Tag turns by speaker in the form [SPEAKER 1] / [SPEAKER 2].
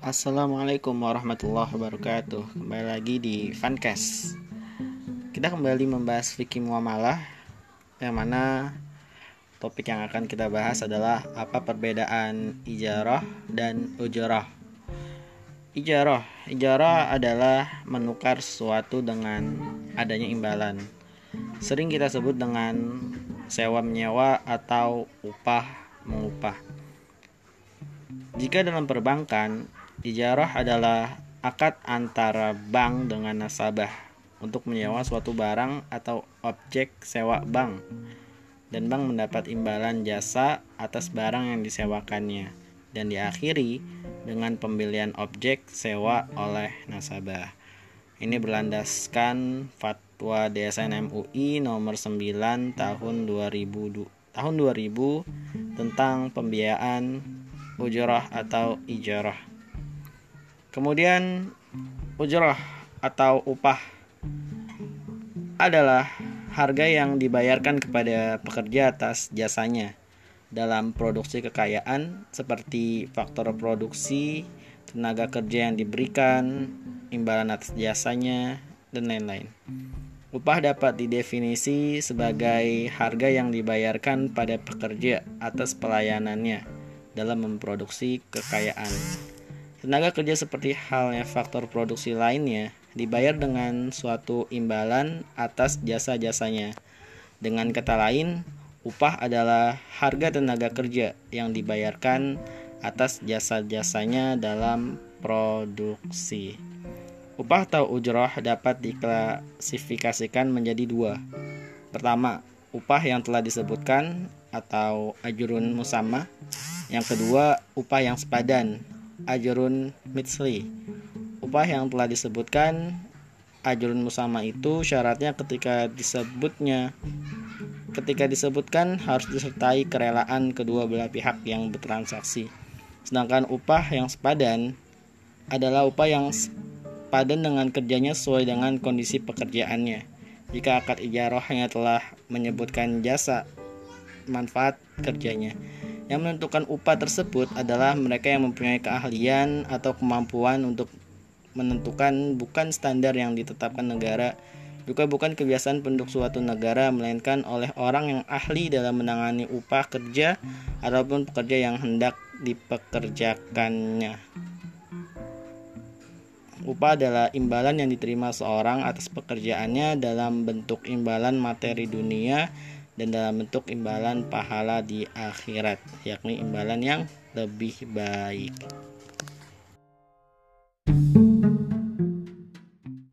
[SPEAKER 1] Assalamualaikum warahmatullahi wabarakatuh. Kembali lagi di Fancast. Kita kembali membahas fikih muamalah Yang mana topik yang akan kita bahas adalah Apa perbedaan ijarah dan ujrah Ijarah. Ijarah adalah menukar sesuatu dengan adanya imbalan. Sering kita sebut dengan sewa menyewa atau upah mengupah jika dalam perbankan, Ijarah adalah akad antara bank dengan nasabah untuk menyewa suatu barang atau objek sewa bank dan bank mendapat imbalan jasa atas barang yang disewakannya dan diakhiri dengan pembelian objek sewa oleh nasabah. Ini berlandaskan fatwa DSN MUI nomor 9 tahun 2000 tahun 2000 tentang pembiayaan ujrah atau ijarah. Kemudian ujrah atau upah adalah harga yang dibayarkan kepada pekerja atas jasanya dalam produksi kekayaan seperti faktor produksi, tenaga kerja yang diberikan, imbalan atas jasanya, dan lain-lain. Upah dapat didefinisi sebagai harga yang dibayarkan pada pekerja atas pelayanannya dalam memproduksi kekayaan. Tenaga kerja seperti halnya faktor produksi lainnya dibayar dengan suatu imbalan atas jasa-jasanya. Dengan kata lain, upah adalah harga tenaga kerja yang dibayarkan atas jasa-jasanya dalam produksi. Upah atau ujroh dapat diklasifikasikan menjadi dua. Pertama, upah yang telah disebutkan atau ajurun musamah. Yang kedua, upah yang sepadan ajrun mitsli. Upah yang telah disebutkan ajrun musama itu syaratnya ketika disebutnya ketika disebutkan harus disertai kerelaan kedua belah pihak yang bertransaksi. Sedangkan upah yang sepadan adalah upah yang sepadan dengan kerjanya sesuai dengan kondisi pekerjaannya. Jika akad ijarahnya telah menyebutkan jasa manfaat kerjanya. Yang menentukan upah tersebut adalah mereka yang mempunyai keahlian atau kemampuan untuk menentukan bukan standar yang ditetapkan negara, juga bukan kebiasaan penduduk suatu negara, melainkan oleh orang yang ahli dalam menangani upah kerja ataupun pekerja yang hendak dipekerjakannya. Upah adalah imbalan yang diterima seorang atas pekerjaannya dalam bentuk imbalan materi dunia dan dalam bentuk imbalan pahala di akhirat, yakni imbalan yang lebih baik.